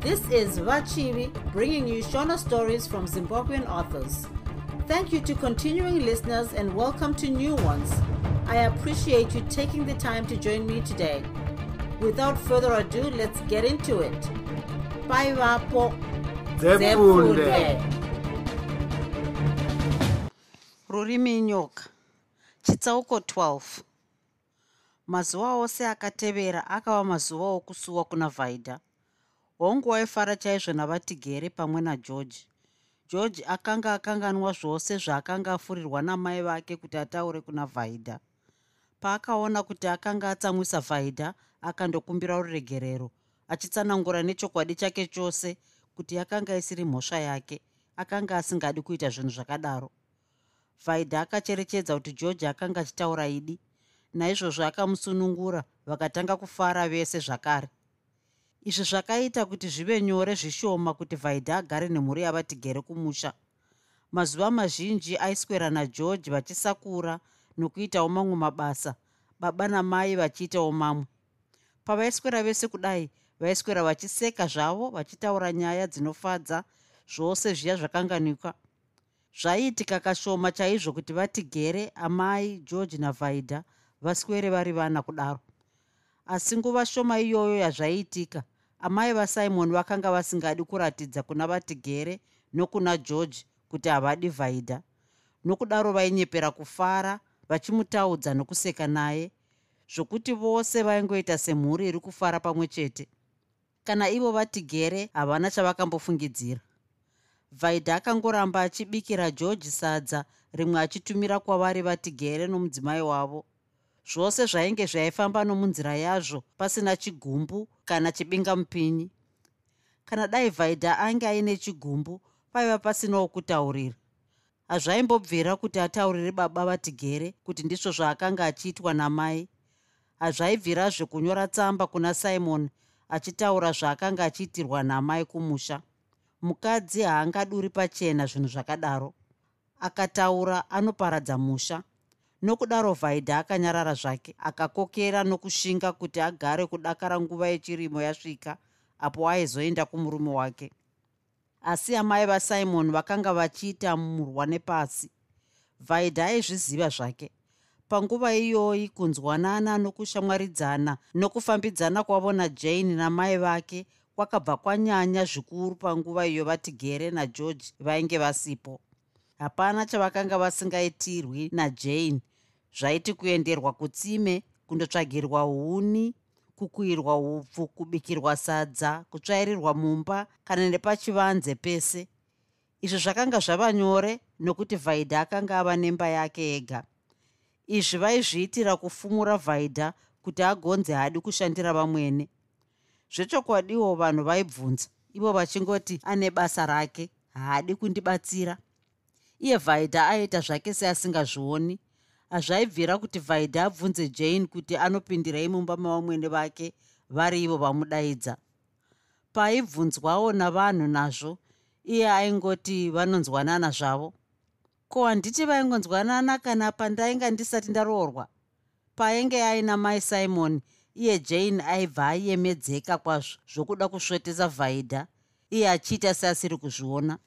This is Vachivi bringing you Shona stories from Zimbabwean authors. Thank you to continuing listeners and welcome to new ones. I appreciate you taking the time to join me today. Without further ado, let's get into it. Bye, Vapo. Zefunde. rurimi nyoka chitsauko 12 mazuva ose akatevera akava mazuva okusuwa kuna vhaidha hongu waifara chaizvo navatigere pamwe nageorge george akanga akanganwa zvose zvaakanga afurirwa namai vake kuti ataure kuna vhaidha paakaona kuti akanga atsamwisa vhaidha akandokumbira ruregerero achitsanangura nechokwadi chake chose kuti yakanga isiri mhosva yake akanga asingadi kuita zvinhu zvakadaro. Vhaidha akacherechedza kuti george akanga achitaura idi naizvozvo akamusunungura vakatanga kufara vese zvakare izvi zvakaita kuti zvive nyore zvishoma kuti vhaidha agare nemhuri yavatigere kumusha. Mazuva mazhinji aiswera nageorge vachisakura nokuitawo mamwe mabasa baba namai vachiitawo mamwe. Pavaiswera vese kudai vaiswera vachiseka zvavo vachitaura nyaya dzinofadza zvose zviya zvakanganikwa. Zvaiitika kashoma chaizvo kuti vatigere amai george navhaidha vaswere vari vana kudaro. Asi nguva shoma iyoyo yazvaiitika amai vasimon vakanga vasingadi kuratidza kuna vatigere nokuna george kuti havadi vhaidha nokudaro vainyepera kufara vachimutaudza nokuseka naye zvokuti vose vaingoita semhuri iri kufara pamwe chete. Kana ivo vatigere havana chavakambofungidzira. Vhaidha akangoramba achibikira george sadza rimwe achitumira kwavari vatigere nomudzimai wavo zvose zvainge zvaifamba nomunzira yazvo pasina chigumbu kana chibingamupinyi. Kana dai vhaidha ainge aine chigumbu paiva pasinawo kutaurira hazvaimbobvira kuti ataurire baba vatigere kuti ndizvo zvaakanga achiitwa namai. Hazvaibvirazve kunyora tsamba kuna simon achitaura zvaakanga achiitirwa namai kumusha. Mukadzi haangaduri pachena zvinhu zvakadaro. Akataura anoparadza musha nokudaro vhaidha akanyarara zvake akakokera nokushinga kuti agare kudakara nguva yechirimo yasvika apo aizoenda kumurume wake. Asi amai vasimon vakanga vachiita murwa nepasi. Vhaidha aizviziva zvake. Panguva iyoyi kunzwanana nokushamwaridzana nokufambidzana kwavo najane namai vake kwakabva kwanyanya zvikuru panguva iyo vatigere nageorge vainge vasipo. Hapana chavakanga vasingaitirwi najane zvaiti kuenderwa kutsime kundotsvagirwa huni kukuyirwa upfu kubikirwa sadza kutsvairirwa mumba kana nepachivanze pese. Izvi zvakanga zvava nyore nokuti vhaidha akanga ava nemba yake ega. Izvi vaizviitira kufumura vhaidha kuti agonze hadi kushandira vamwene. Zvechokwadiwo vanhu vaibvunza ivo vachingoti ane basa rake haadi kundibatsira? Iye vhaidha aita zvake seasingazvioni hazvaibvira kuti vhaidha abvunze jane kuti anopindirei mumba mavamwene vake vari ivo vamudaidza paaibvunzwawo navanhu nazvo iye aingoti vanonzwanana zvavo. Ko handiti vaingonzwanana kana pandainga ndisati ndaroorwa? Paainge aina mai simon iye jane aibva ayemedzeka kwazvo zvokuda kusvetesa vhaidha iye achiita seasiri kuzviona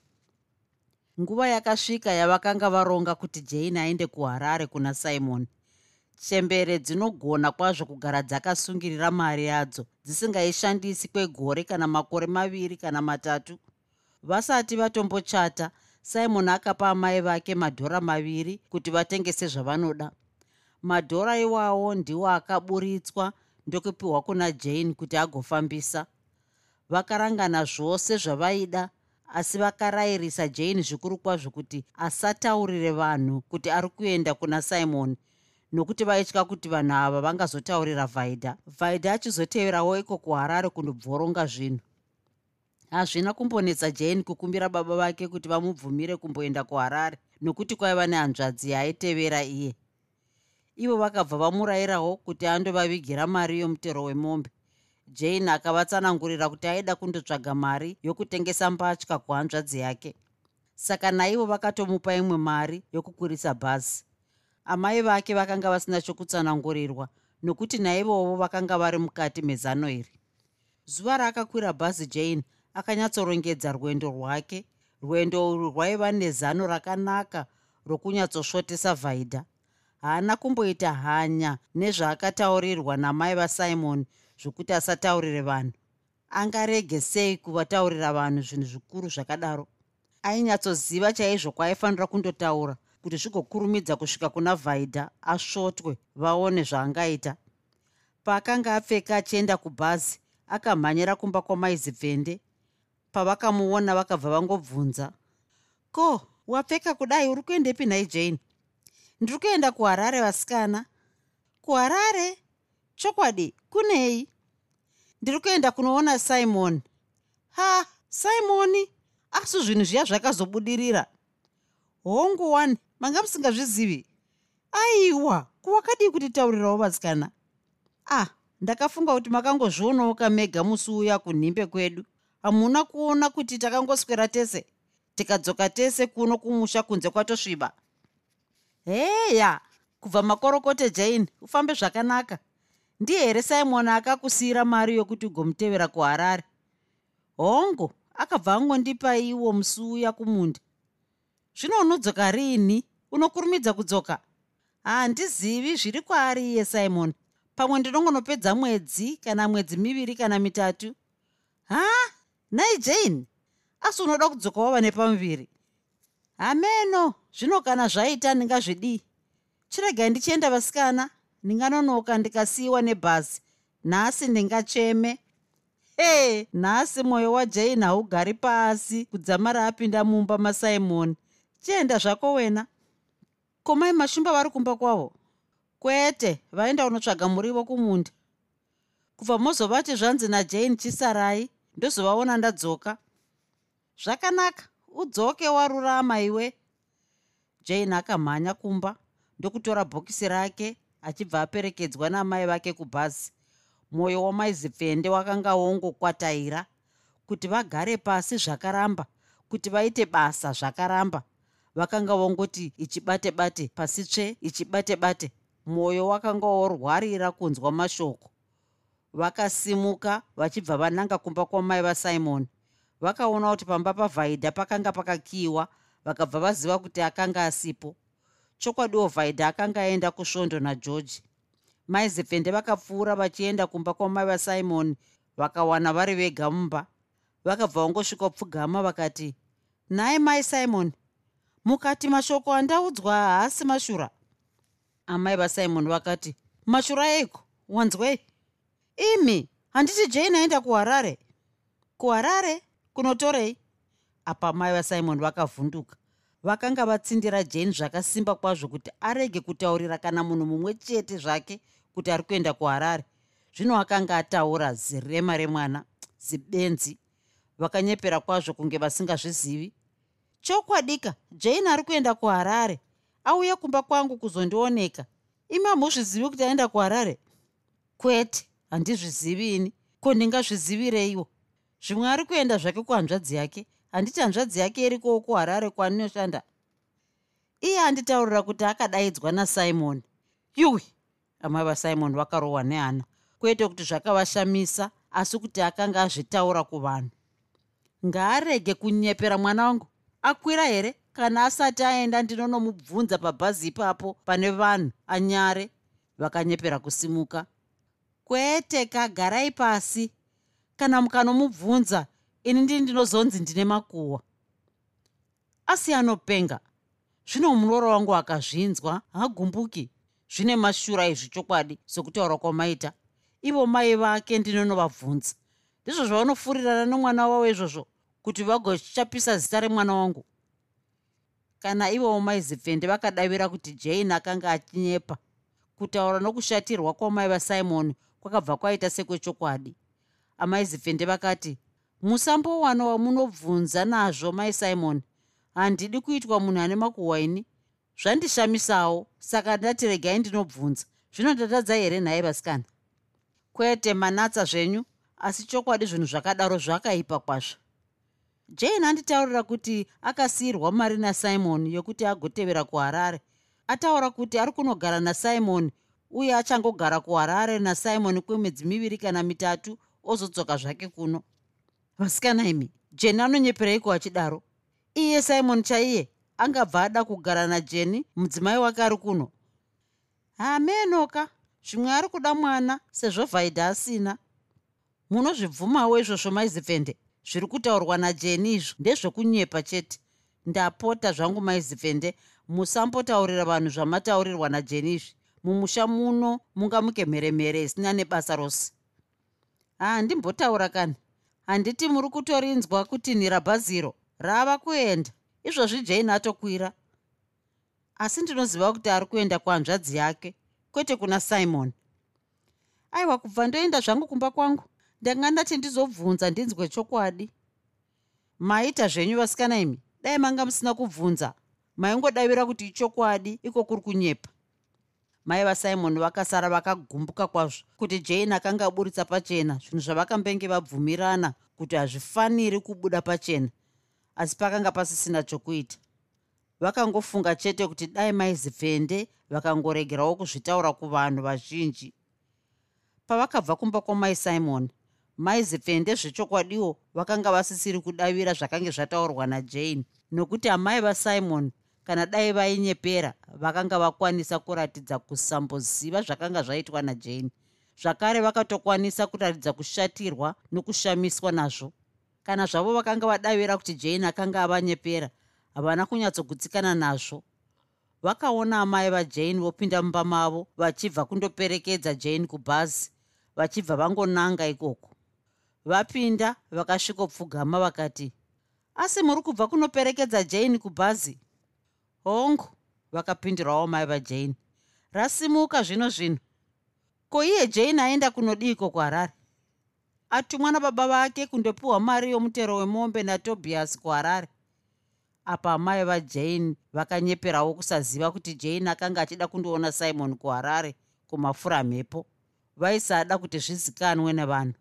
nguva yakasvika yavakanga varonga kuti jane aende kuharare kuna simon. Chembere dzinogona kwazvo kugara dzakasungirira mari yadzo dzisingaishandisi kwegore kana makore maviri kana matatu. Vasati vatombochata simon akapa amai vake madhora maviri kuti vatengese zvavanoda. Madhora iwawo ndiwo akaburitswa ndokupiwa kuna jane kuti agofambisa. Vakarangana zvose zvavaida asi vakarayirisa jane zvikuru kwazvo kuti asataurire vanhu kuti ari kuenda kuna simon nokuti vaitya kuti vanhu ava vangazotaurira vhaidha vhaidha achizoteverawo iko kuharare kundobvoronga zvinhu. Hazvina kumbonetsa jane kukumbira baba vake kuti vamubvumire kumboenda kuharare nokuti kwaiva nehanzvadzi yaaitevera iye. Ivo vakabva vamurayirawo kuti andovavigira mari yomutero wemombe jane akavatsanangurira kuti aida kundotsvaga mari yokutengesa mbatya kuhanzvadzi yake saka naivo vakatomupa imwe mari yokukurisa bhazi. Amai vake vakanga vasina chokutsanangurirwa nokuti naivovo vakanga vari mukati mezano iri. Zuva raakakwira bhazi jane akanyatsorongedza rwendo rwake. Rwendo urwu rwaiva nezano rakanaka rokunyatsosvotesa vhaidha haana kumboita hanya nezvaakataurirwa namai vasimon zvokuti asataurire vanhu. Angarege sei kuvataurira vanhu zvinhu zvikuru zvakadaro? Ainyatsoziva chaizvo kwaaifanira kundotaura kuti zvigokurumidza kusvika kuna vhaidha asvotwe vaone zvaangaita. Paakanga apfeka achienda kubhazi akamhanyira kumba kwamaizipfende pavakamuona vakabva vangobvunza ko wapfeka kudai? Uri kuendepi nhai jane ndiri kuenda kuharare vasikana. Kuharare chokwadi kunei? Ndiri kuenda kunoona simon. Ha simoni asi zvinhu zviya zvakazobudirira. Hongu wani manga musingazvizivi. Aiwa kuwakadii kutitaurirawo vasikana? Ah ndakafunga kuti makangozvionawo kamega musi uya kunhimbe kwedu. Hamuna kuona kuti takangoswera tese? Tikadzoka tese kuno kumusha kunze kwatosviba. Heya kubva makorokote jane ufambe zvakanaka ndiye here simon akakusiyira mari yokuti ugomutevera kuharare? Hongu akabva angondipa iwo musi uya kumunda. Zvino unodzoka rini? Unokurumidza kudzoka? Handizivi zviri kwaari iye simon. Pamwe ndinongonopedza mwedzi kana mwedzi miviri kana mitatu? Ha? Nai jane? Asi unoda kudzoka wava nepamuviri? Hameno zvino kana zvaita ndingazvidii chiregai ndichienda vasikana ndinganonoka ndikasiyiwa nebhazi. Nhasi ndingacheme. E nhasi mwoyo wajane haugari pasi kudzamara apinda mumba masimoni chienda zvako wena. Komai mashumba vari kumba kwavo. Kwete vaenda unotsvaga murivo kumunda. Kubva mozovati zvanzi najane chisarai ndozovaona ndadzoka. Zvakanaka udzoke warurama iwe. Jane akamhanya kumba ndokutora bhokisi rake achibva aperekedzwa namai vake kubhazi. Mwoyo wamaizipfende wakanga wongokwataira kuti vagare pasi zvakaramba kuti vaite basa zvakaramba. Vakanga vongoti ichibate bate pasi tsve ichibate bate. Mwoyo wakanga worwarira kunzwa mashoko. Vakasimuka vachibva vananga kumba kwamai vasimoni vakaona kuti pamba pavhaidha pakanga pakakiyiwa vakabva vaziva kuti akanga asipo chokwadiwo vhaidha akanga aenda kusvondo nageorgi maizepfende vakapfuura vachienda kumba kwamai vasimoni vakawana vari vega mumba. Vakabva vangosvika pfugama vakati nhai mai simon mukati mashoko andaudzwa haasi mashura. Amai vasimon vakati mashura eiko? Wanzwei imi handiti jane aenda kuharare? Kuharare? Kunotorei? Apa mai vasimon vakavhunduka vakanga vatsindira jane zvakasimba kwazvo kuti arege kutaurira kana munhu mumwe chete zvake kuti ari kuenda kuharare. Zvino akanga ataura zirema remwana zibenzi. Vakanyepera kwazvo kunge vasingazvizivi. Chokwadika jane ari kuenda kuharare. Auya kumba kwangu kuzondioneka. Imi hamuzvizivi kuti aenda kuharare? Kwete handizvizivi ini. Ko ndingazvizivireiwo zvimwe ari kuenda zvake kuhanzvadzi yake handiti hanzvadzi yake irikowo kuharare kwaanoshanda iye anditaurira kuti akadaidzwa nasimoni yuwi amai vasimoni vakarohwa nehana. Kwete kuti zvakavashamisa asi kuti akanga azvitaura kuvanhu. Ngaarege kunyepera mwana wangu. Akwira here? Kana asati aenda ndinonomubvunza pabhazi ipapo pane vanhu anyare vakanyepera kusimuka. Kwete kagarai pasi kana mukanomubvunza ini ndii ndinozonzi ndine makuhwa. Asi anopenga zvino muroora wangu akazvinzwa hagumbuki. Zvine mashura izvi chokwadi sokutaura kwamaita. Ivo mai vake ndinonovabvunza ndizvo zvavanofurirana nomwana wavo izvozvo kuti vagochapisa zita remwana wangu. Kana ivowo maizipfende vakadavira kuti jane akanga achinyepa kutaura nokushatirwa kwamai vasimoni kwakabva kwaita sekwechokwadi amaizipfende vakati musambowana wamunobvunza nazvo maisimon handidi kuitwa munhu ane makuhwaini. Zvandishamisawo saka ndati regai ndinobvunza. Zvino ndatadza here nhaye vasikana? Kwete manatsa zvenyu asi chokwadi zvinhu zvakadaro zvakaipa kwazvo. Jane anditaurira kuti akasiyirwa mari nasimon yokuti agotevera kuharare. Ataura kuti ari kunogara nasimon uye achangogara kuharare nasimon kwemwedzi miviri kana mitatu ozodzoka zvake kuno vasikana imi jeni anonyepereiko achidaro. Iye simon chaiye angabva ada kugara najeni mudzimai wake ari kuno. Hamenoka zvimwe ari kuda mwana sezvo vhaidha asina. Munozvibvumawo izvozvo maizipfende zviri kutaurwa najeni izvo ndezvekunyepa chete. Ndapota zvangu maizipfende musambotaurira vanhu zvamataurirwa najeni izvi. Mumusha muno mungamuke mheremhere isina nebasa rose. Handimbotaura kani handiti muri kutorinzwa kuti nirabhaziro rava kuenda. Izvozvi jane atokwira. Asi ndinoziva kuti ari kuenda kuhanzvadzi yake kwete kuna simon. Aiwa kubva ndoenda zvangu kumba kwangu ndanga ndati ndizobvunza ndinzwe chokwadi. Maita zvenyu vasikana imi. Dai manga musina kubvunza. Maingodavira kuti ichokwadi iko kuri kunyepa mai vasimon vakasara vakagumbuka kwazvo kuti jane akanga aburitsa pachena. Zvinhu zvavakambenge vabvumirana kuti hazvifaniri kubuda pachena asi pakanga pasisina chokuita. Vakangofunga chete kuti dai maizipfende vakangoregerawo kuzvitaura kuvanhu vazhinji. Pavakabva kumba kwamai simon maizipfende zvechokwadiwo vakanga vasisiri kudavira zvakange zvataurwa najane nokuti amai vasimon kana dai vainyepera vakanga vakwanisa kuratidza kusamboziva zvakanga zvaitwa najane. Zvakare vakatokwanisa kuratidza kushatirwa nokushamiswa nazvo. Kana zvavo vakanga vadavira kuti jane akanga avanyepera havana kunyatsogutsikana nazvo. Vakaona amai vajane vopinda mumba mavo vachibva kundoperekedza jane kubhazi vachibva vangonanga ikoko. Vapinda vakasvikopfugama vakati asi muri kubva kunoperekedza jane kubhazi hongu vakapindurawo mai vajane rasimuka zvino zvino. Ko iye jane aenda kunodiko kuharare atumwa nababa vake kundopiwa mari yomutero wemombe natobias kuharare apa amai vajane vakanyeperawo kusaziva kuti jane akanga achida kundoona simon kuharare kumafura mhepo. Vaisada kuti zvizikanwe nevanhu.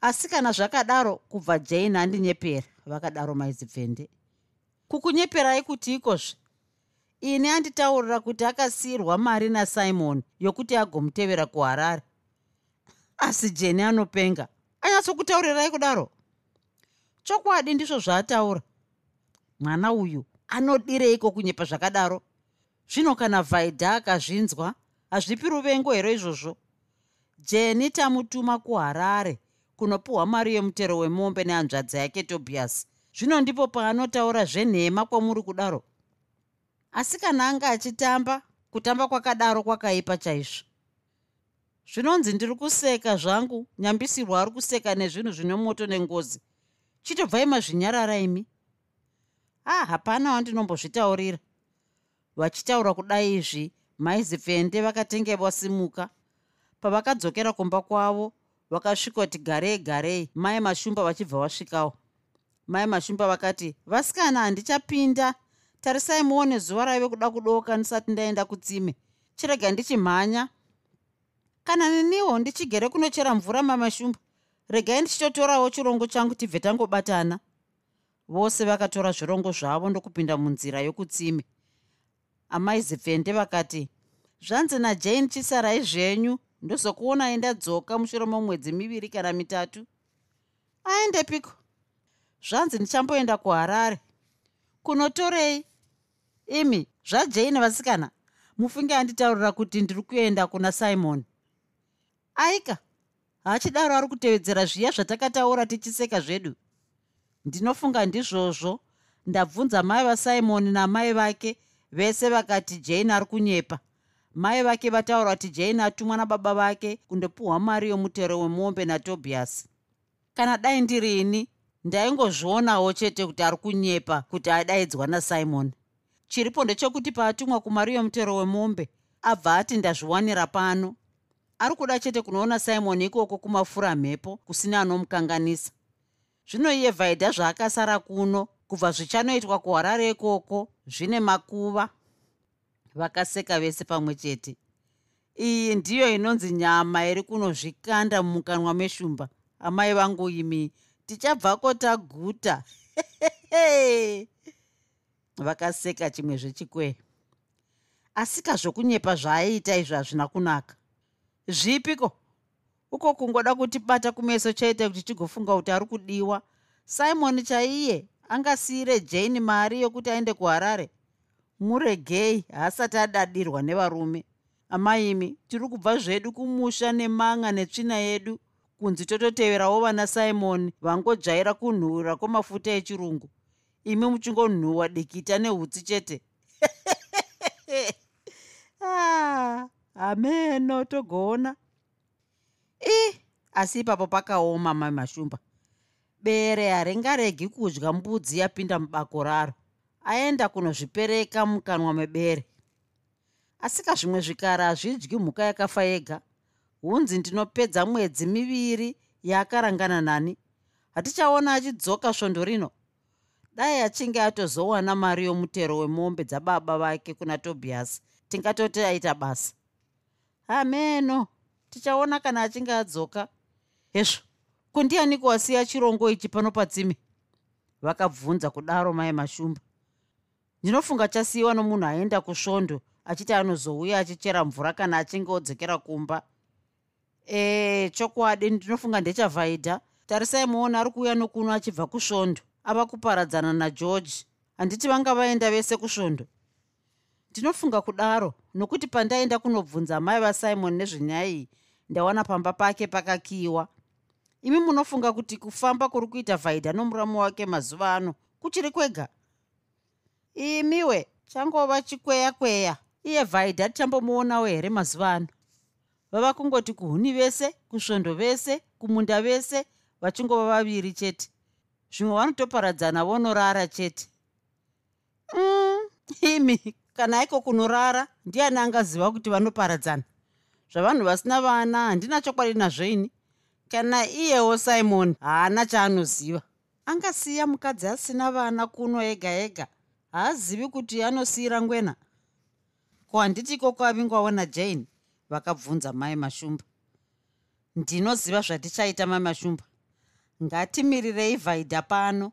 Asi kana zvakadaro kubva jane handinyepera vakadaro maizipfende kukunyeperai kuti ikozve. Ini anditaurira kuti akasiyirwa mari nasimon yokuti agomutevera kuharare. Asi jeni anopenga. Anyatsokutaurirai kudaro. Chokwadi ndizvo zvaataura. Mwana uyu anodireiko kunyepa zvakadaro? Zvino kana vhaidha akazvinzwa hazvipi ruvengo here izvozvo? Jeni tamutuma kuharare kunopiwa mari yemutero wemombe nehanzvadzi yake tobias zvino ndipo paanotaura zvenhema kwamuri kudaro asi kana anga achitamba kutamba kwakadaro kwakaipa chaizvo. Zvinonzi ndiri kuseka zvangu nyambisirwa ari kuseka nezvinhu zvine moto nengozi. Chitobvai mazvinyarara imi? Ah hapana wandinombozvitaurira vachitaura kudai izvi maizipfende vakatenge vasimuka. Pavakadzokera kumba kwavo vakasvika kuti garei garei mai mashumba vachibva vasvikawo mai mashumba vakati vasikana handichapinda. Tarisai muone zuva raive kuda kudoka ndisati ndaenda kutsime chirega ndichimhanya. Kana neniwo ndichigere kunochera mvura mamashumba regai ndichitotorawo chirongo changu tibve tangobatana. Vose vakatora zvirongo zvavo ndokupinda munzira yokutsime amai zipfende vakati zvanzi najane chisarai zvenyu. Ndozokuonai ndadzoka mushure momwedzi miviri kana mitatu. Aendepiko zvanzi ndichamboenda kuharare. Kunotorei? Imi zvajane vasikana mufunge anditaurira kuti ndiri kuenda kuna simon. Aika hachidaro ari kutevedzera zviya zvatakataura tichiseka zvedu. Ndinofunga ndizvozvo ndabvunza mai vasimoni namai vake vese vakati jane ari kunyepa. Mai vake vataura kuti jane atumwa nababa vake kundopiwa mari yomutero wemombe natobias kana dai ndirini ndaingozvionawo chete kuti ari kunyepa kuti adaidzwa nasimon. Chiripo ndechekuti paatumwa kumari yomutero wemombe abva ati ndazviwanira pano. Ari kuda chete kunoona simon ikoko kumafura mhepo kusina anomukanganisa. Zvino iye vhaidha zvaakasara kuno kubva zvichanoitwa kuharare ikoko zvine makuva. Vakaseka vese pamwe chete. Iyi ndiyo inonzi nyama iri kunozvikanda mumukanwa meshumba. Amai vangu imi tichabvako taguta vakaseka chimwe zvechikwee. Asika zvokunyepa zvaaiita izvo hazvina kunaka. Zvipiko? Uko kungoda kutibata kumeso chete kuti tigofunga kuti ari kudiwa. Simon chaiye angasiyire jani mari yokuti aende kuharare. Muregei haasati adadirwa nevarume. Amaimi tiri kubva zvedu kumusha nemanga netsvina yedu kunzi tototeverawo vana simoni vangodzvaira kunhuhwira kwemafuta echirungu. Imi muchingonhuhwa dikita nehutsi chete. Ah, hameno togoona i asi ipapo pakaoma mai mashumba. Bere haringaregi kudya mbudzi yapinda mubako raro. Aenda kunozvipereka mukanwa mebere. Asika zvimwe zvikara hazvidyi mhuka yakafa yega hunzi ndinopedza mwedzi miviri yaakarangana nani. Hatichaona achidzoka svondo rino. Dai achinge atozowana mari yomutero wemombe dzababa vake kuna tobias tingatoti aita basa. Hameno tichaona kana achinge adzoka. Hezvo kundianiko wasiya chirongo ichi pano patsime vakabvunza kudaro mai mashumba. Ndinofunga chasiyiwa nomunhu aenda kusvondo achiti anozouya achichera mvura kana achinge odzokera kumba e chokwadi ndinofunga ndechavhaidha. Tarisai muona ari kuuya nokuno achibva kusvondo ava kuparadzana nageorge handiti vanga vaenda vese kusvondo ndinofunga kudaro nokuti pandaenda kunobvunza mai vasimon nezvenyaya iyi ndawana pamba pake pakakiyiwa. Imi munofunga kuti kufamba kuri kuita vhaidha nomuramu wake mazuva ano kuchiri kwega? Imiwe changova chikweya kweya iye vhaidha tichambomuonawo here mazuva ano vava kungoti kuhuni vese kusvondo vese kumunda vese vachingova vaviri chete. Zvimwe vanotoparadzana vonorara chete. Mm, imi kana aiko kunorara ndiani angaziva kuti vanoparadzana? Zvavanhu vasina vana handina chokwadi nazvo ini. Kana iyewo simon haana chaanoziva. Angasiya mukadzi asina vana kuno ega ega haazivi kuti anosiyira ngwena. Ko handiti ikoko avingwaona jane vakabvunza mai mashumba. Ndinoziva zvatichaita mai mashumba. Ngatimirirei vhaidha pano.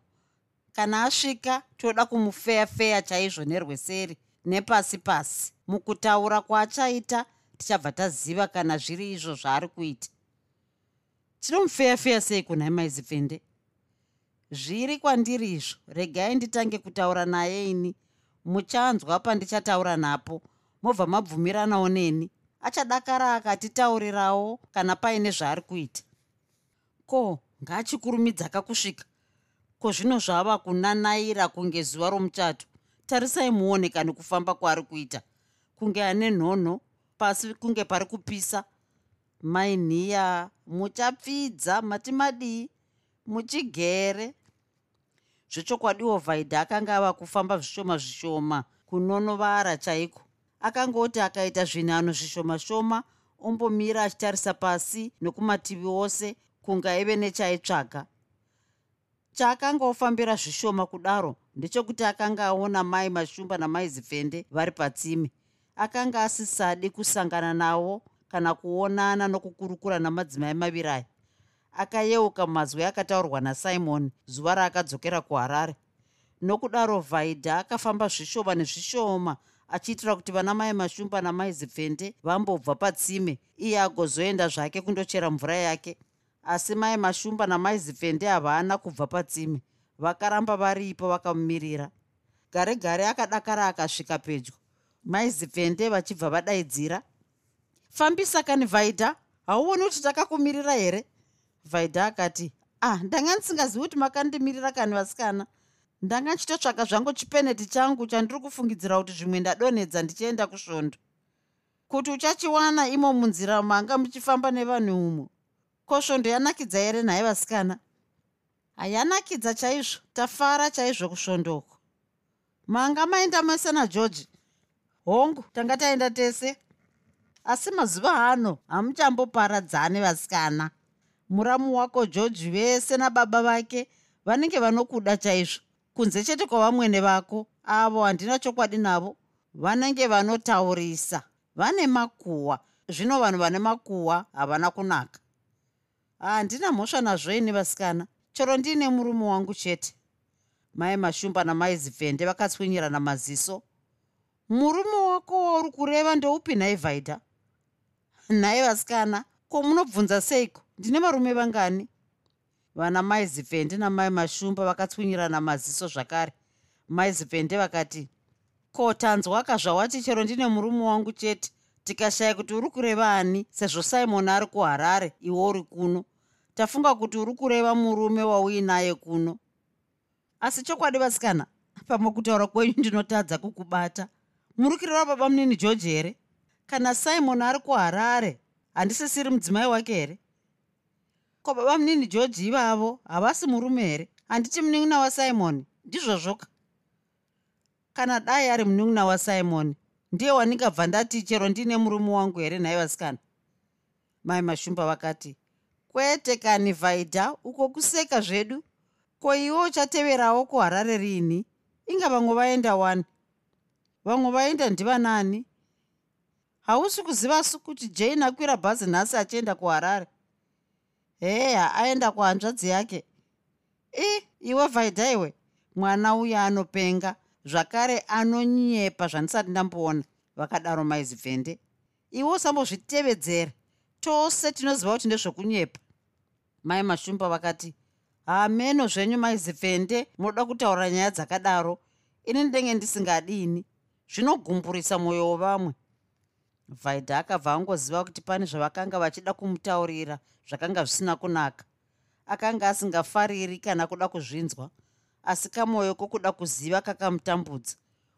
Kana asvika toda kumufeyafeya chaizvo nerweseri nepasi pasi. Mukutaura kwaachaita tichabva taziva kana zviri izvo zvaari kuita. Tinomufeyafeya sei kunhai maizipfende zviri kwandiri izvo. Regai nditange kutaura naye ini. Muchanzwa pandichataura napo. Mobva mabvumiranawo neni achadakara akatitaurirawo kana paine zvaari kuita. Ko ngaachikurumidza kakusvika ko zvino zvava kunanaira kunge zuva romuchato? Tarisai muone kani kufamba kwaari kuita. Kunge ane nhonho pasi kunge pari kupisa. Mainhiya muchapfidza mati madii muchigere. Zvechokwadiwo vhaidha akanga ava kufamba zvishoma zvishoma kunonovara chaiko akangoti akaita zvinhano zvishoma shoma ombomira achitarisa pasi nokumativi ose kunge aive nechaitsvaga. Chaakanga ofambira zvishoma kudaro ndechekuti akanga aona mai mashumba namai zipfende vari patsime. Akanga asisadi kusangana navo kana kuonana nokukurukura namadzimai maviri aya akayeuka mazwi akataurwa nasimon zuva raakadzokera kuharare. Nokudaro vhaidha akafamba zvishoma nezvishoma achiitira kuti vana mai mashumba namai zipfende vambobva patsime iye agozoenda zvake kundochera mvura yake. Asi mai mashumba namai zipfende havana kubva patsime vakaramba varipo vakamumirira. Gare gare akadakara akasvika pedyo mai zipfende vachibva vadaidzira. Fambisa kani vhaidha hauoni kuti takakumirira here? Vhaidha akati ah ndanga ndisingazivi kuti makandimirira kani vasikana ndanga nchitotsvaka zvangu chipeneti changu chandiri kufungidzira kuti zvimwe ndadonhedza ndichienda kusvondo. Kuti uchachiwana imo munzira manga muchifamba nevanhu umo ko svondo yanakidza here nhaye vasikana? Hayanakidza chaizvo. Tafara chaizvo kusvondoko manga maenda mese nageorgi hongu tanga taenda tese. Asi mazuva ano hamuchamboparadzane vasikana. Muramu wako georgi vese nababa vake vanenge vanokuda chaizvo kunze chete kwavamwene vako avo handina chokwadi navo. Vanenge vanotaurisa vane makuhwa. Zvino vanhu vane makuhwa havana kunaka. Handina mhosva nazvo ini vasikana. Chero ndiine murume wangu chete. Mai mashumba namai zipfende vakatswinyirana maziso murume wako wauri kureva ndoupi nhai vhaidha nhai vasikana ko munobvunza seiko? Ndine varume vangani vana mai zivhende namai mashumba vakatswinyirana maziso zvakare. Mai zivhende vakati ko tanzwaka zvawati chero ndine murume wangu chete. Tikashaya kuti uri kureva ani sezvo simoni ari kuharare iwe uri kuno. Tafunga kuti uri kureva murume wauinaye kuno. Asi chokwadi vasikana pamwe kutaura kwenyu ndinotadza kukubata. Muri kureva baba munini george here? Kana simoni ari kuharare handisisiri mudzimai wake here ko baba munini george ivavo havasi murume here? Handiti munin'ina wasimoni ndizvozvoka. Kana dai ari munin'ina wasimoni ndiye wandingabva ndati chero ndine murume wangu here nhai vasikana? Mai mashumba vakati kwete kani vhaidha uko kuseka zvedu? Ko iwe uchateverawo kuharare rini inga vamwe vaenda wani? Vamwe vaenda ndivanani hausi kuziva su kuti jane akwira bhazi nhasi achienda kuharare heya aenda kuhanzvadzi yake i iwe vhaidha iwe mwana uya anopenga zvakare anonyepa zvandisati ndamboona vakadaro maizivhende iwe usambozvitevedzera tose tinoziva kuti ndezvekunyepa. Mai mashumba vakati hameno zvenyu maizivhende munoda kutaura nyaya dzakadaro. Ini ndenge ndisingadini. Zvinogumburisa mwoyo wevamwe vhaidha akabva angoziva kuti pane zvavakanga vachida kumutaurira zvakanga zvisina kunaka. Akanga asingafariri kana kuda kuzvinzwa asi kamwoyo kokuda kuziva kakamutambudza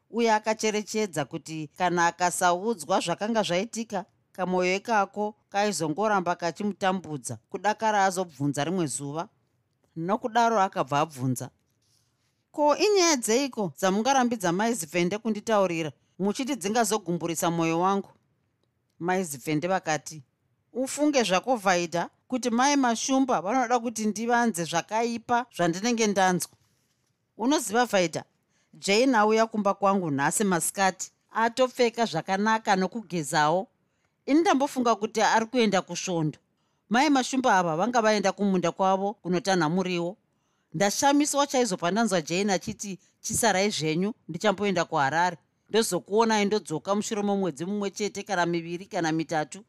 uye akacherechedza kuti kana akasaudzwa zvakanga zvaitika kamwoyo ikako kaizongoramba kachimutambudza kudakara azobvunza rimwe zuva. Nokudaro akabva abvunza ko inyaya dzeiko dzamungarambidza maizivhende kunditaurira? Muchiti dzingazogumburisa mwoyo wangu maizivhende vakati ufunge zvako vhaidha kuti mai mashumba vanoda kuti ndivanze zvakaipa zvandinenge ndanzwa. Unoziva vhaidha jane auya kumba kwangu nhasi masikati atopfeka zvakanaka nokugezawo. Ini ndambofunga kuti ari kuenda kusvondo. Mai mashumba ava vanga vaenda kumunda kwavo kunotanha muriwo ndashamiswa chaizopa ndanzwa jane achiti chisarai zvenyu ndichamboenda kuharare ndozokuonai ndodzoka mushure momwedzi mumwe chete kana miviri kana mitatu.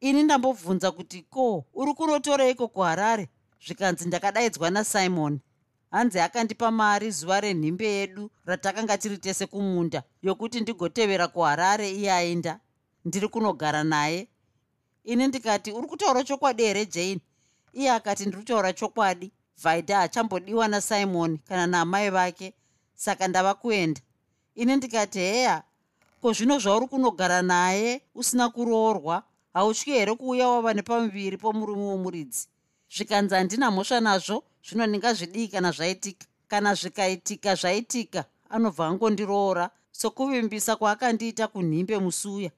Ini ndambobvunza kuti ko uri kunotoreiko kuharare zvikanzi ndakadaidzwa nasimoni hanzi akandipa mari zuva renhimbe yedu ratakanga tiri tese kumunda yokuti ndigotevera kuharare iye aenda ndiri kunogara naye. Ini ndikati uri kutaura chokwadi here jane? Iye akati ndiri kutaura chokwadi. Vhaidha hachambodiwa nasimoni kana naamai vake. Saka ndava kuenda ini ndikati heya ko zvino zvauri kunogara naye usina kuroorwa? Hautyi here kuuya wava nepamuviri pomurume womuridzi? Zvikanzi handina mhosva nazvo zvino ndingazvidii kana zvaitika? Kana zvikaitika zvaitika. Anobva angondiroora sokuvimbisa kwaakandiita kunhimbe musuya.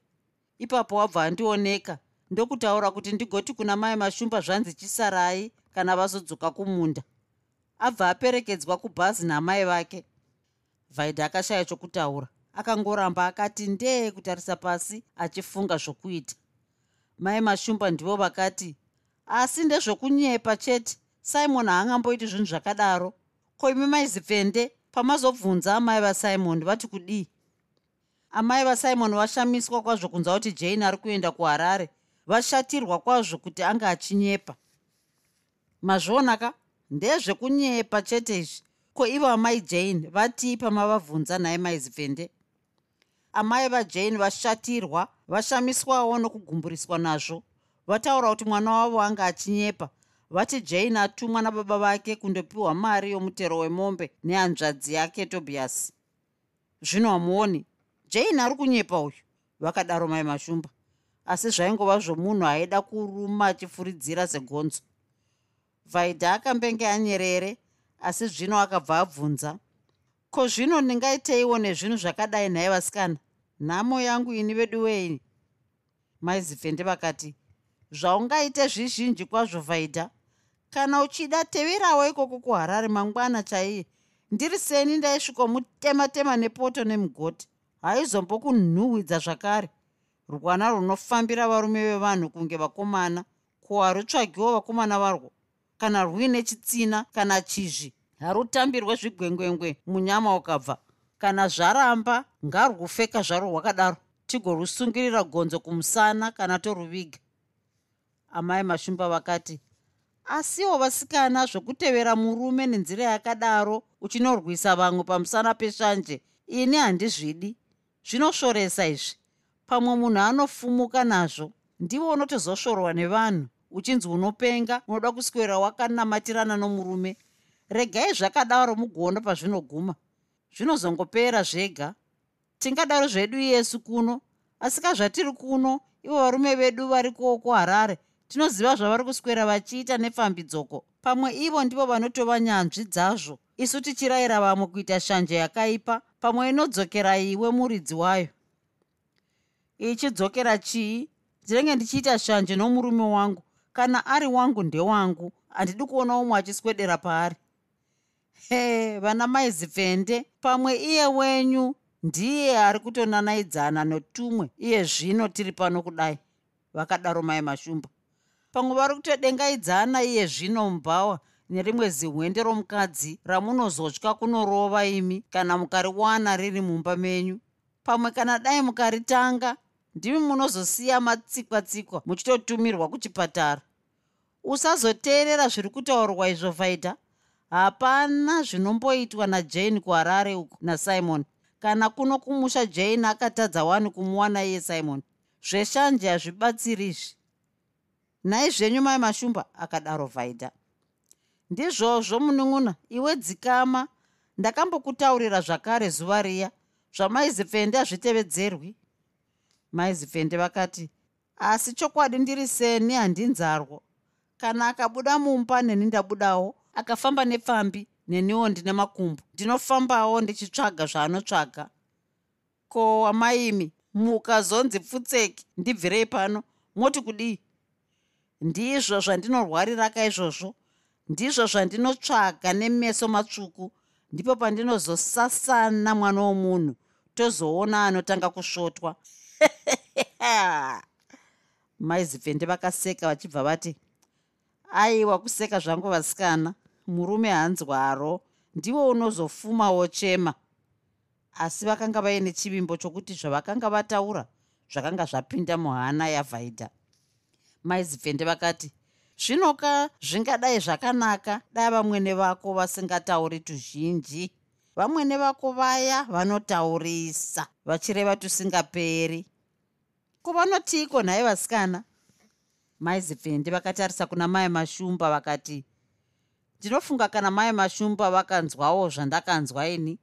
Ipapo wabva andioneka ndokutaura kuti ndigoti kuna mai mashumba zvanzi chisarai kana vazodzoka kumunda. Abva aperekedzwa kubhazi namai vake vhaidha akashaya chokutaura. Akangoramba akati ndee kutarisa pasi achifunga zvokuita. Mai mashumba ndivo vakati asi ndezvokunyepa chete simon haangamboiti zvinhu zvakadaro. Ko imi maizipfende pamazobvunza amai vasimon vati kudii? Amai vasimon vashamiswa kwazvo kunzwa kuti jane ari kuenda kuharare. Vashatirwa kwazvo kuti anga achinyepa. Mazvionaka ndezvekunyepa chete izvi ko ivo amai jane vatii pamavabvunza naye maizipfende amai vajane vashatirwa vashamiswawo nokugumburiswa nazvo. Vataura kuti mwana wavo anga achinyepa. Vati jane atumwa nababa vake kundopiwa mari yomutero wemombe nehanzvadzi yake tobias. Zvino hamuoni jane ari kunyepa uyu? Vakadaro mai mashumba. Asi zvaingova zvomunhu aida kuruma achifuridzira segonzo. Vaidha akambenge anyerere asi zvino akabva abvunza ko zvino ndingaiteiwo nezvinhu zvakadai nhaye vasikana? Nhamo yangu ini vedu wei maizivhende vakati zvaungaite zvizhinji kwazvo vaidha kana uchida teverawo ikoko kuharare mangwana chaiye. Ndiri seni ndaisvikomutema tema nepoto nemugoti. Haizombokunhuhwidza zvakare. Rwana runofambira varume vevanhu kunge vakomana ko harutsvagiwo vakomana varwo kana rwuine chitsina kana chizvi. Harutambirwe zvigwengwengwe munyama ukabva. Kana zvaramba ngarwupfeka zvaro rwakadaro. Tigorusungirira gonzo kumusana kana toruviga amai mashumba vakati asiwo vasikana zvokutevera murume nenzira yakadaro uchinorwisa vamwe pamusana peshanje ini handizvidi. Zvinoshoresa izvi. Pamwe munhu anofumuka nazvo ndivo unotozosvorwa nevanhu uchinzi unopenga unoda kuswera wakanamatirana nomurume regai zvakadaro mugoona pazvinoguma. Zvinozongopera zvega. Tingadaro zvedu iyesu kuno asi kazvatiri kuno ivo varume vedu vari kuoko harare. Tinoziva zvavari kuswera vachiita nefambidzoko pamwe ivo ndivo vanotova nyanzvi dzazvo. Isu tichirayira vamwe kuita shanje yakaipa pamwe inodzokera iwe muridzi wayo. Ichidzokera chii? Ndinenge ndichiita shanje nomurume wangu kana ari wangu ndewangu handidi kuona umwe achiswedera paari. He vana maizipfende pamwe iye wenyu ndiye ari kutonanaidzana netumwe iye zvino tiri pano kudai vakadaro mai mashumba. Pamwe vari kutodengaidzana iye zvino mubhawa nerimwe zihwende romukadzi ramunozotya kunorova imi kana mukariwana riri mumba menyu. Pamwe kana dai mukaritanga ndimi munozosiya matsikwa-tsikwa muchitotumirwa kuchipatara. Usazoteerera zviri kutaurwa izvo vaita hapana zvinomboitwa najane kuharare uku nasimon. Kana kuno kumusha jane akatadza wani kumuwana iye simon. Zveshanje hazvibatsiri izvi. Nhai zvenyu mai mashumba akadaro vhaidha ndizvozvo munun'una iwe dzikama. Ndakambokutaurira zvakare zuva riya. Zvamaizipfende hazvitevedzerwi maizipfende vakati asi chokwadi ndiri seni handinzarwo. Kana akabuda mumba neni ndabudawo. Akafamba nepfambi neniwo ndine makumbo. Ndinofambawo ndichitsvaga zvaanotsvaga. Ko wamaimi mukazonzi pfutseki ndibvirei pano? Moti kudii? Ndizvo zvandinorwarira kaizvozvo. Ndizvo zvandinotsvaga nemeso matsvuku. Ndipo pandinozosasana mwana womunhu tozoona anotanga kusvotwa maizipfende vakaseka vachibva vati aiwa kuseka zvangu vasikana. Murume hanzwaro ndiwo unozofuma wochema asi vakanga vaine chivimbo chokuti zvavakanga vataura zvakanga zvapinda muhana yavhaidha. Maizipfende vakati zvinoka zvingadai zvakanaka. Dai vamwene vako vasingatauri tuzhinji. Vamwene vako vaya vanotaurisa vachireva tusingaperi kuvanotiiko nhaye vasikana maizipfende vakatarisa kuna mai mashumba vakati ndinofunga kana mai mashumba vakanzwawo zvandakanzwa ini?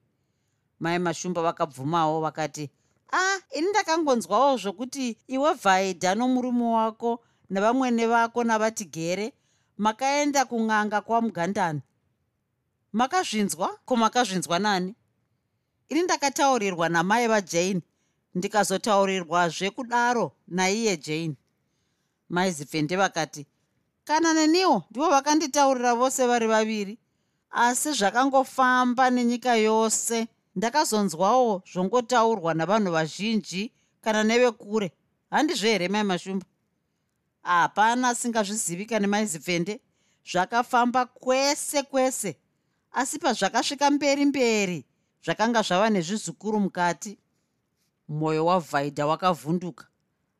Mai mashumba vakabvumawo vakati a ah, ini ndakangonzwawo zvokuti iwe vhaidha nomurume wako nevamwene vako navatigere makaenda kun'anga kwamugandani makazvinzwa? Ko makazvinzwa nani? Ini ndakataurirwa namai vajane ndikazotaurirwazve kudaro naiye jane. Maizipfende vakati kana neniwo ndivo vakanditaurira vose vari vaviri asi zvakangofamba nenyika yose. Ndakazonzwawo zvongotaurwa navanhu vazhinji kana nevekure handizvo here mai mashumba? Hapana asingazvizivi kane maizipfende zvakafamba kwese kwese. Asi pazvakasvika mberi mberi zvakanga zvava nezvizukuru mukati mwoyo wavhaidha wakavhunduka.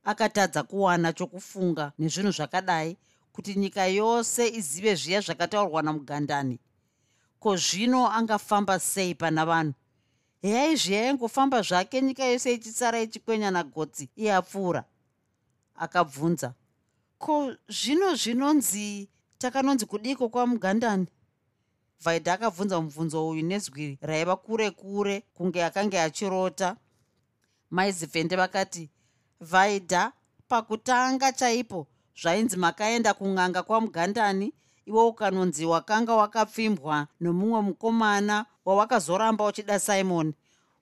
Akatadza kuwana chokufunga nezvinhu zvakadai kuti nyika yose izive zviya zvakataurwa namugandani. Ko zvino angafamba sei pana vanhu? Heyai zviya yangofamba zvake nyika yose ichisara ichikwenya nagotsi iye apfuura akabvunza ko zvino zvinonzi takanonzi kudiko kwamugandani vaidha akabvunza mubvunzo uyu nezwi raiva kure kure kunge akanga achirota maizipfende vakati vaidha pakutanga chaipo zvainzi makaenda kun'anga kwamugandani iwe ukanonzi wakanga wakapfimbwa nomumwe mukomana wawakazoramba uchida simoni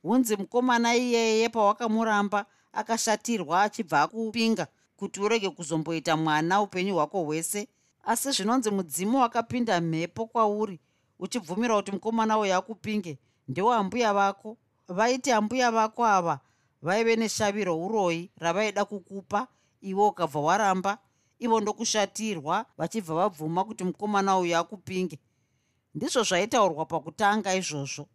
hunzi mukomana iyeye pawakamuramba akashatirwa achibva akupinga kuti urege kuzomboita mwana upenyu hwako hwese. Asi zvinonzi mudzimu wakapinda mhepo kwauri uchibvumira kuti mukomana uyo akupinge ndewaambuya vako. Vaiti ambuya vako ava vaive neshaviro uroi ravaida kukupa iwe ukabva waramba ivo ndokushatirwa vachibva vabvuma kuti mukomana uyu akupinge. Ndizvo zvaitaurwa pakutanga izvozvo.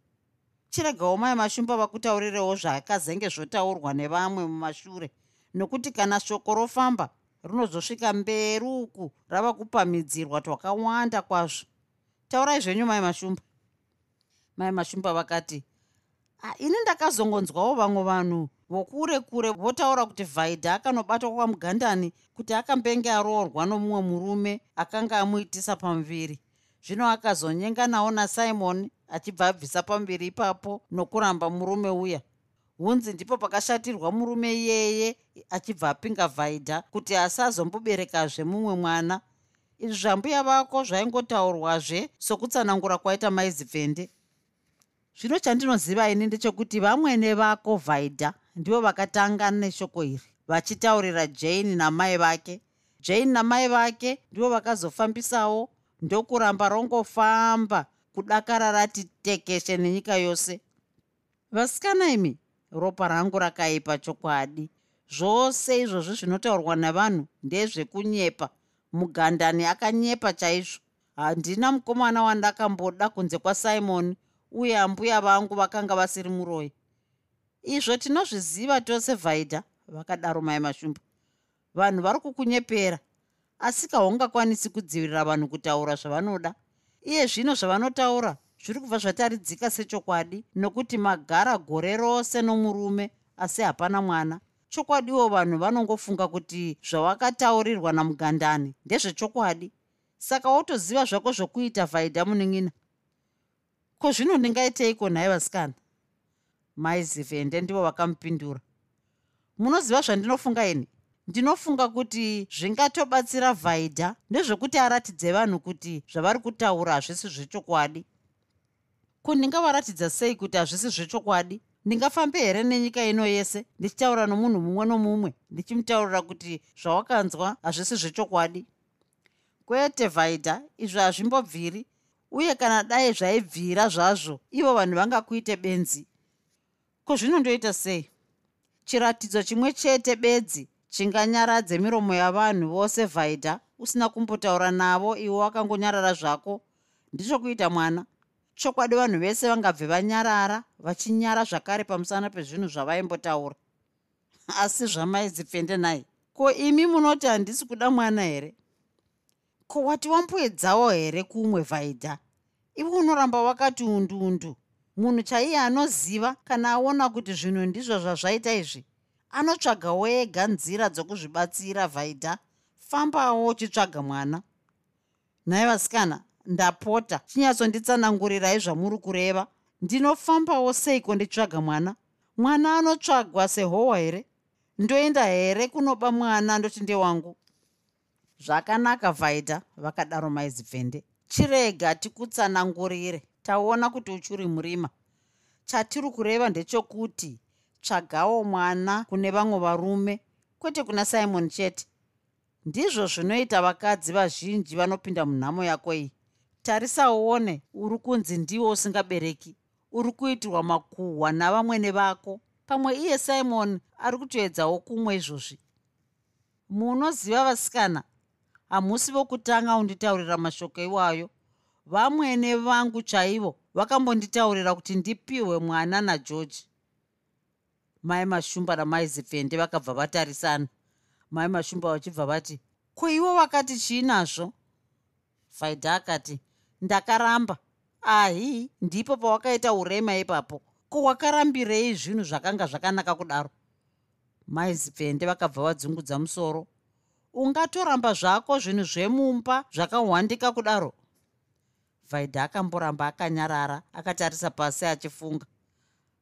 Chiregawo mai mashumba vakutaurirewo zvakazenge zvotaurwa nevamwe mumashure nokuti kana shoko rofamba runozosvika mberi uku rava kupamhidzirwa twakawanda kwazvo. Taurai zvenyu mai mashumba. Mai mashumba vakati ini ndakazongonzwawo vamwe vanhu vokure kure votaura kuti vhaidha akanobatwa kwamugandani kuti akambenge aroorwa nomumwe murume akanga amuitisa pamuviri. Zvino akazonyenga nawo nasimoni achibva abvisa pamuviri ipapo nokuramba murume uya. Hunzi ndipo pakashatirwa murume iyeye achibva apinga vhaidha kuti asazomboberekazve mumwe mwana. Izvi zvambuya vako zvaingotaurwazve sokutsanangura kwaita maizivhende zvino chandinoziva ini ndechekuti vamwene vako vhaidha ndivo vakatanga neshoko iri vachitaurira jani namai vake. Jani namai vake ndivo vakazofambisawo ndokuramba rongofamba kudakara rati tekeshe nenyika yose. Vasikana imi ropa rangu rakaipa chokwadi. Zvose izvozvi zvinotaurwa navanhu ndezvekunyepa. Mugandani akanyepa chaizvo. Handina mukomana wandakamboda kunze kwasimoni uye ambuya vangu vakanga vasiri muroi izvo tinozviziva tose vhaidha vakadaro mai mashumba. Vanhu vari kukunyepera asi kahungakwanisi kudzivirira vanhu kutaura zvavanoda. Iye zvino zvavanotaura zviri kubva zvataridzika sechokwadi nokuti magara gore rose nomurume asi hapana mwana. Chokwadiwo vanhu vanongofunga kuti zvawakataurirwa namugandani ndezvechokwadi. Saka wotoziva zvako zvokuita vhaidha munin'ina ko zvino ndingaiteiko nhaye vasikana? Maizivhende ndivo vakamupindura. Munoziva zvandinofunga ini? Ndinofunga kuti zvingatobatsira vhaidha ndezvekuti aratidze vanhu kuti zvavari kutaura hazvisi zvechokwadi. Ko ndingavaratidza sei kuti hazvisi zvechokwadi? Ndingafambe here nenyika ino yese ndichitaura nomunhu mumwe nomumwe ndichimutaurira kuti zvawakanzwa hazvisi zvechokwadi? Kwete vhaidha izvi hazvimbobviri uye kana dai zvaibvira zvazvo ivo vanhu vangakuite benzi. Ko zvinondoita sei? Chiratidzo chimwe chete bedzi chinganyaradze miromo yavanhu vose vhaidha usina kumbotaura navo iwe wakangonyarara zvako. Ndichokuita mwana. Chokwadi vanhu vese vangabve vanyarara vachinyara zvakare pamusana pezvinhu zvavaimbotaura. Asi zvamaizipfende nai. Ko imi munoti handisi kuda mwana here? Ko wati wamboedzawo here kumwe vhaidha iwe unoramba wakati undundu munhu chaiye anoziva kana aona kuti zvinhu ndizvo zvazvaita izvi anotsvagawo ega nzira dzokuzvibatsira vhaidha fambawo uchitsvaga mwana. Nhai vasikana ndapota. Chinyatsonditsanangurirai zvamuri kureva. Ndinofambawo seiko nditsvaga mwana? Mwana anotsvagwa sehohwa here? Ndoenda here kunoba mwana ndoti ndewangu zvakanaka vhaidha vakadaro maizibvende chirega tikutsanangurire taona kuti uchiri murima. Chatiri kureva ndechekuti tsvagawo mwana kune vamwe varume kwete kuna simon chete. Ndizvo zvinoita vakadzi vazhinji vanopinda munhamo yako iyi. Tarisaone uri kunzi ndiwo usingabereki uri kuitirwa makuhwa navamwene vako. Pamwe iye simon ari kutoedzawo kumwe izvozvi. Munoziva vasikana hamusi vokutanga unditaurira mashoko iwayo. Vamwene vangu chaivo vakambonditaurira kuti ndipiwe mwana nageorgi mai mashumba namaizipfende vakabva vatarisana. Mai mashumba vachibva vati ko ivo vakati chii nazvo faidha akati ndakaramba. Ahi ndipo pawakaita urema ipapo. Ko wakarambirei zvinhu zvakanga zvakanaka kudaro? Maizipfende vakabva vadzungudza musoro ungatoramba zvako zvinhu zvemumba zvakahwandika kudaro? Vaidha akamboramba akanyarara akatarisa pasi achifunga.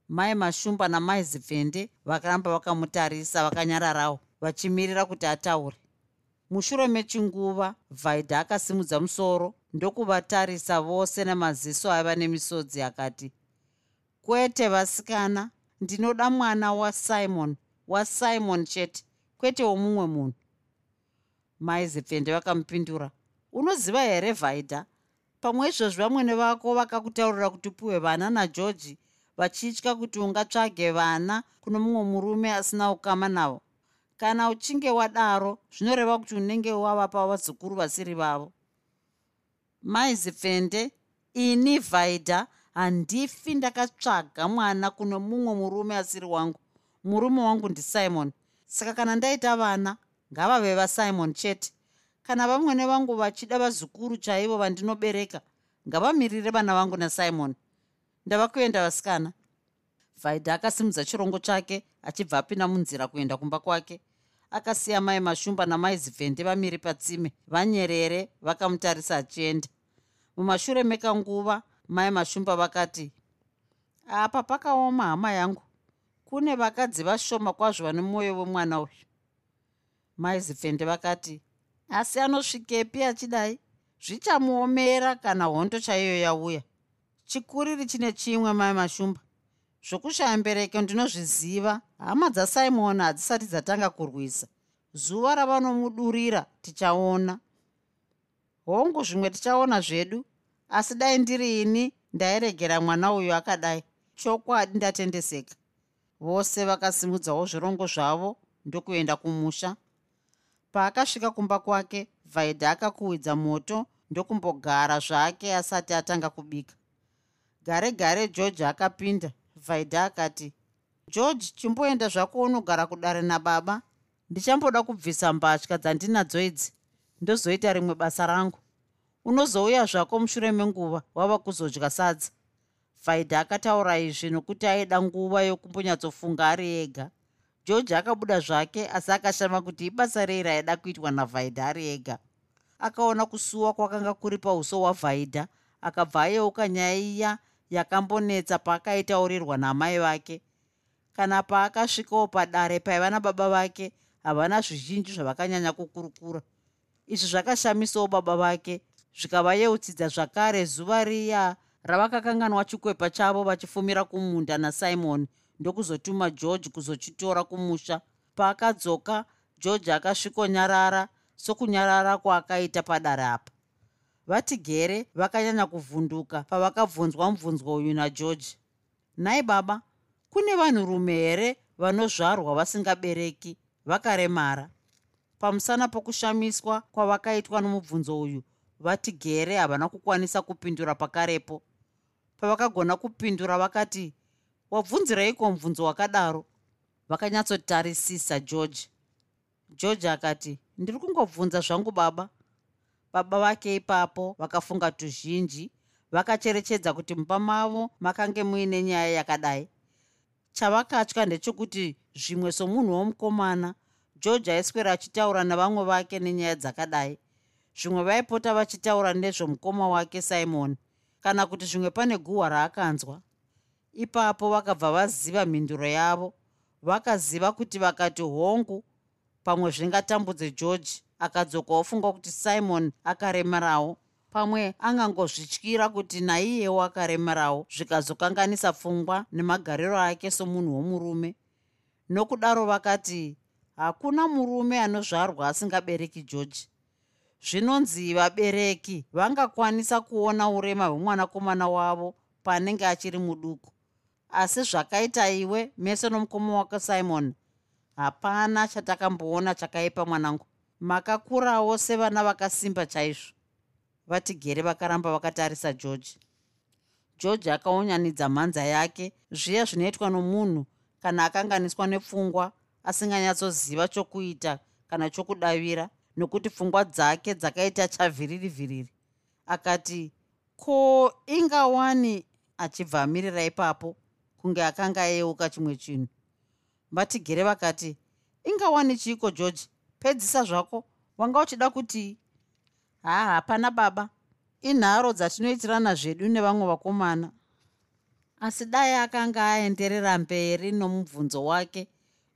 Mai mashumba namai zipfende vakaramba vakamutarisa vakanyararawo vachimirira kuti ataure. Mushure mechinguva vaidha akasimudza musoro ndokuvatarisa vose nemaziso aiva nemisodzi akati kwete vasikana ndinoda mwana wasimon wasimon chete kwete womumwe munhu mai zipfende vakamupindura. Unoziva here vaidha pamwe izvozvi vamwene vako vakakutaurira kuti upiwe vana nageorgi vachitya kuti ungatsvage vana kuno mumwe murume asina ukama navo. Kana uchinge wadaro zvinoreva kuti unenge wavapa vazukuru vasiri vavo. Maizipfende ini vhaidha handifi ndakatsvaga mwana kuno mumwe murume asiri wangu. Murume wangu ndisimon saka kana ndaita vana ngavave vasimon chete. Kana vamwene vangu vachida vazukuru chaivo vandinobereka ngavamirire vana vangu nasimon. Ndava kuenda vasikana. Vaidha akasimudza chirongo chake achibva apinda munzira kuenda kumba kwake. Akasiya mai mashumba namai zivhende vamiri patsime vanyerere vakamutarisa achienda. Mumashure mekanguva mai mashumba vakati apa pakaoma hama yangu? Kune vakadzi vashoma kwazvo vane mwoyo wemwana uyu mai zivhende vakati asi anosvikepi achidai? Zvichamuomera kana hondo chaiyo yauya. Chikuriri chine chimwe mai mashumba. Zvokushaya mbereko ndinozviziva. Hama dzasimon hadzisati dzatanga kurwisa. Zuva ravanomudurira tichaona. Hongu zvimwe tichaona zvedu. Asi dai ndiri ini ndairegera mwana uyu akadai. Chokwadi ndatendeseka. Vose vakasimudzawo zvirongo zvavo ndokuenda kumusha paakasvika kumba kwake vaidha akakuhwidza moto ndokumbogara zvake asati atanga kubika. Gare gare george akapinda. Vaidha akati george chimboenda zvako unogara kudare nababa. Ndichamboda kubvisa mbatya dzandinadzo idzi. Ndozoita rimwe basa rangu. Unozouya zvako mushure menguva wava kuzodya sadza. Vaidha akataura izvi nokuti aida nguva yokumbonyatsofunga ari ega george akabuda zvake asi akashama kuti ibasa rei raida kuitwa navhaidha ari ega. Akaona kusuwa kwakanga kuri pauso hwavhaidha akabva ayeuka nyaya iya yakambonetsa paakaitaurirwa namai vake. Kana paakasvikawo padare paiva nababa vake havana zvizhinji zvavakanyanya kukurukura. Izvi zvakashamisawo baba vake zvikavayeudzidza zvakare zuva riya ravakakanganwa chikwepa chavo vachifumira kumunda nasimoni ndokuzotuma george kuzochitora kumusha. Paakadzoka george akasvikonyarara sokunyarara kwaakaita padare apa. Vati gere vakanyanya kuvhunduka pavakabvunzwa mubvunzwa uyu nageorge nhai baba kune vanhurume here vanozvarwa vasingabereki? Vakaremara. Pamusana pokushamiswa kwavakaitwa nomubvunzo uyu vati gere havana kukwanisa kupindura pakarepo. Pavakagona kupindura vakati wabvunzireiko mubvunzo wakadaro. Vakanyatsotarisisa george. George akati ndiri kungobvunza zvangu baba. Baba vake ipapo vakafunga tuzhinji vakacherechedza kuti mumba mavo makange muine nyaya yakadai. Chavakatya ndechekuti zvimwe somunhu womukomana george aiswera achitaura navamwe vake nenyaya dzakadai. Zvimwe vaipota vachitaura nezvomukoma wake simon kana kuti zvimwe pane guhwa raakanzwa ipapo vakabva vaziva mhinduro yavo vakaziva kuti vakati hongu pamwe zvingatambudze george. Akadzoka ofunga kuti simon akaremerawo pamwe angangozvityira kuti naiyewo akaremerawo zvikazokanganisa pfungwa nemagariro ake somunhu womurume. Nokudaro vakati hakuna murume anozvarwa asingabereki george. Zvinonzi vabereki vangakwanisa kuona urema hwemwanakomana wavo paanenge achiri muduku asi zvakaita iwe mese nomukoma wako simon. Hapana chatakamboona chakaipa mwanangu. Makakurawo sevana vakasimba chaizvo. Vatigere vakaramba vakatarisa george. George akaunyanidza mhanza yake zviya zvinoitwa nomunhu kana akanganiswa nepfungwa asinganyatsoziva chokuita kana chokudavira nokuti pfungwa dzake dzakaita chavhiriri vhiriri akati ko ingawani achibva amirira ipapo kunge akanga ayeuka chimwe chinhu. Vatigere vakati ingawani chiiko george? Pedzisa zvako. Wanga uchida kuti haa hapana baba. Inharo dzatinoitirana zvedu nevamwe vakomana. Asi dai akanga aenderera mberi nomubvunzo wake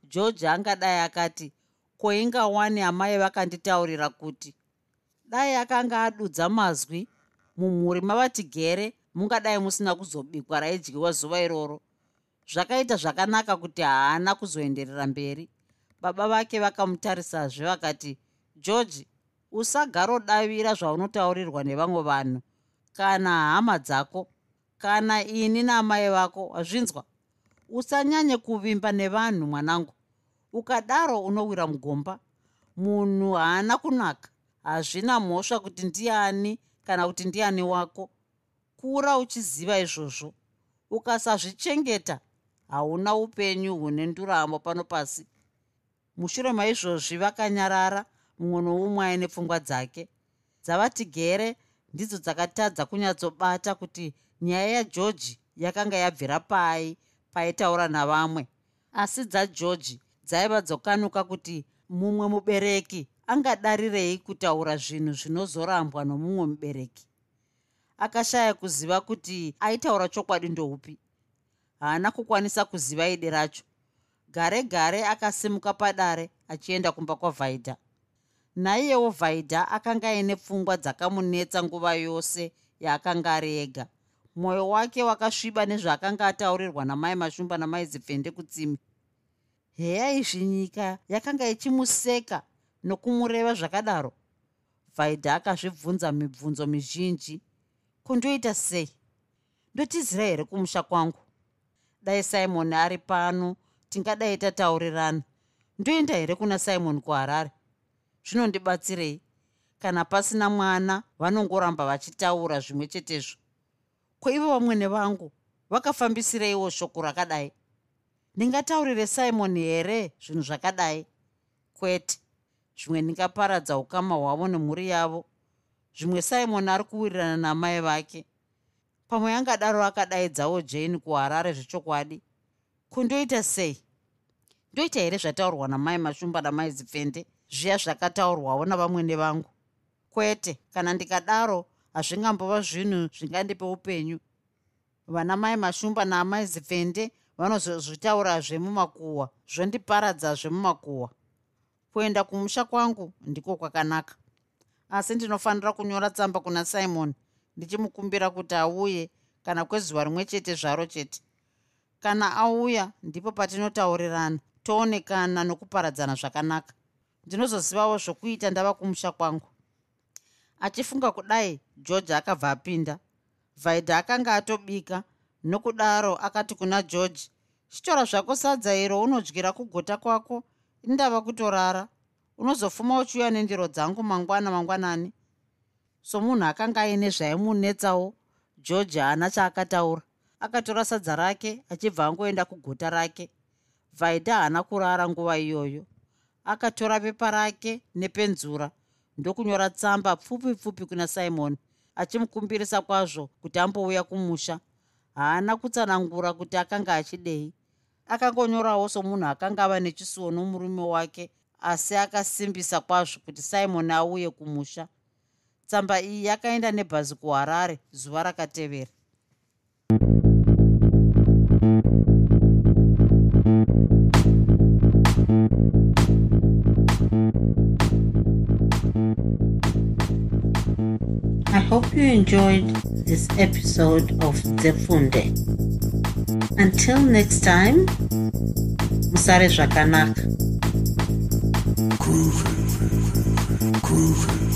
george angadai akati koingawani amai vakanditaurira kuti? Dai akanga adudza mazwi mumhuri mavatigere mungadai musina kuzobikwa raidyiwa zuva iroro zvakaita zvakanaka kuti haana kuzoenderera mberi. Baba vake vakamutarisazve vakati george usagarodavira zvaunotaurirwa nevamwe vanhu. Kana hama dzako kana ini naamai vako hazvinzwa. Usanyanye kuvimba nevanhu mwanangu. Ukadaro unowira mugomba. Munhu haana kunaka. Hazvina mhosva kuti ndiani kana kuti ndiani wako. Kura uchiziva izvozvo. Ukasazvichengeta hauna upenyu hune nduramo pano pasi. Mushure maizvozvi vakanyarara mumwe noumwe aine pfungwa dzake. Dzavati gere ndidzo dzakatadza kunyatsobata kuti nyaya yageorgi yakanga yabvira pai paitaura navamwe. Asi dzageorgi dzaiva dzokanuka kuti mumwe mubereki angadarirei kutaura zvinhu zvinozorambwa nomumwe mubereki. Akashaya kuziva kuti aitaura chokwadi ndoupi haana kukwanisa kuziva idi racho. Gare gare akasimuka padare achienda kumba kwavhaidha naiyewo vhaidha akanga aine pfungwa dzakamunetsa nguva yose yaakanga ari ega. Mwoyo wake wakasviba nezvaakanga ataurirwa namai mashumba namai zipfende kutsimi heya izvi nyika yakanga ichimuseka nokumureva zvakadaro? Vhaidha akazvibvunza mibvunzo mizhinji. Kundoita sei? Ndotizira here kumusha kwangu dai simoni ari pano tingadai tataurirana. Ndoenda here kuna simoni kuharare? Zvinondibatsirei? Kana pasina mwana vanongoramba vachitaura zvimwe chetezvo. Kwaivo vamwene vangu vakafambisireiwo shoko rakadai? Ndingataurire simoni here zvinhu zvakadai? Kwete. Zvimwe ndingaparadza ukama hwavo nemhuri yavo. Zvimwe simoni ari kuwirirana namai vake pamwe angadaro akadaidzawo jani kuharare zvechokwadi. Kundoita sei? Ndoita here zvataurwa namai mashumba namai zipfende zviya zvakataurwawo navamwene vangu kwete kana ndikadaro hazvingambova zvinhu zvingandipe upenyu. Vana mai mashumba naamai zipfende vanozozvitaura zvemumakuhwa zvondiparadza zvemumakuhwa kuenda kumusha kwangu ndiko kwakanaka. Asi ndinofanira kunyora tsamba kuna simon ndichimukumbira kuti auye kana kwezuva rimwe chete zvaro chete. Kana auya ndipo patinotaurirana toonekana nokuparadzana zvakanaka. Ndinozozivawo zvokuita ndava kumusha kwangu. Achifunga kudai george akabva apinda vaidha akanga atobika nokudaro akati kuna george chitora zvako sadza iro unodyira kugota kwako indava kutorara. Unozofuma uchiuya nendiro dzangu mangwana mangwanani somunhu akanga aine zvaimunetsawo george haana chaakataura. Akatora sadza rake achibva angoenda kugota rake. Vaida haana kurara nguva iyoyo. Akatora pepa rake nepenzura ndokunyora tsamba pfupi pfupi kuna simon achimukumbirisa kwazvo kuti ambouya kumusha. Haana kutsanangura kuti akanga achidei. Akangonyorawo somunhu akanga ava nechisuwo nomurume wake asi akasimbisa kwazvo kuti simon auye kumusha tsamba iyi yakaenda nebhazi kuharare zuva rakatevera I hope you enjoyed this episode of Zefunde. Until next time, Musare Zvakanaka. Groovy. Groovy.